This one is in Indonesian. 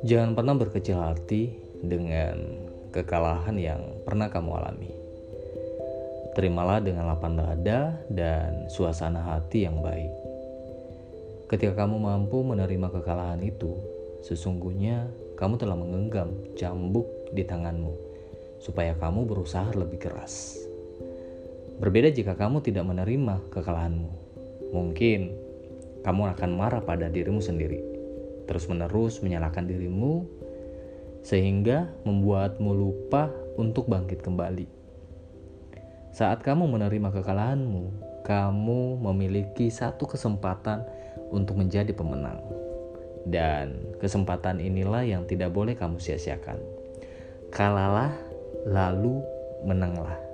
Jangan pernah berkecil hati dengan kekalahan yang pernah kamu alami. Terimalah dengan lapang dada dan suasana hati yang baik. Ketika kamu mampu menerima kekalahan itu, sesungguhnya kamu telah menggenggam cambuk di tanganmu supaya kamu berusaha lebih keras. Berbeda jika kamu tidak menerima kekalahanmu. Mungkin kamu akan marah pada dirimu sendiri, terus-menerus menyalahkan dirimu, sehingga membuatmu lupa untuk bangkit kembali. Saat kamu menerima kekalahanmu, kamu memiliki satu kesempatan untuk menjadi pemenang, dan kesempatan inilah yang tidak boleh kamu sia-siakan. Kalalah, lalu menanglah.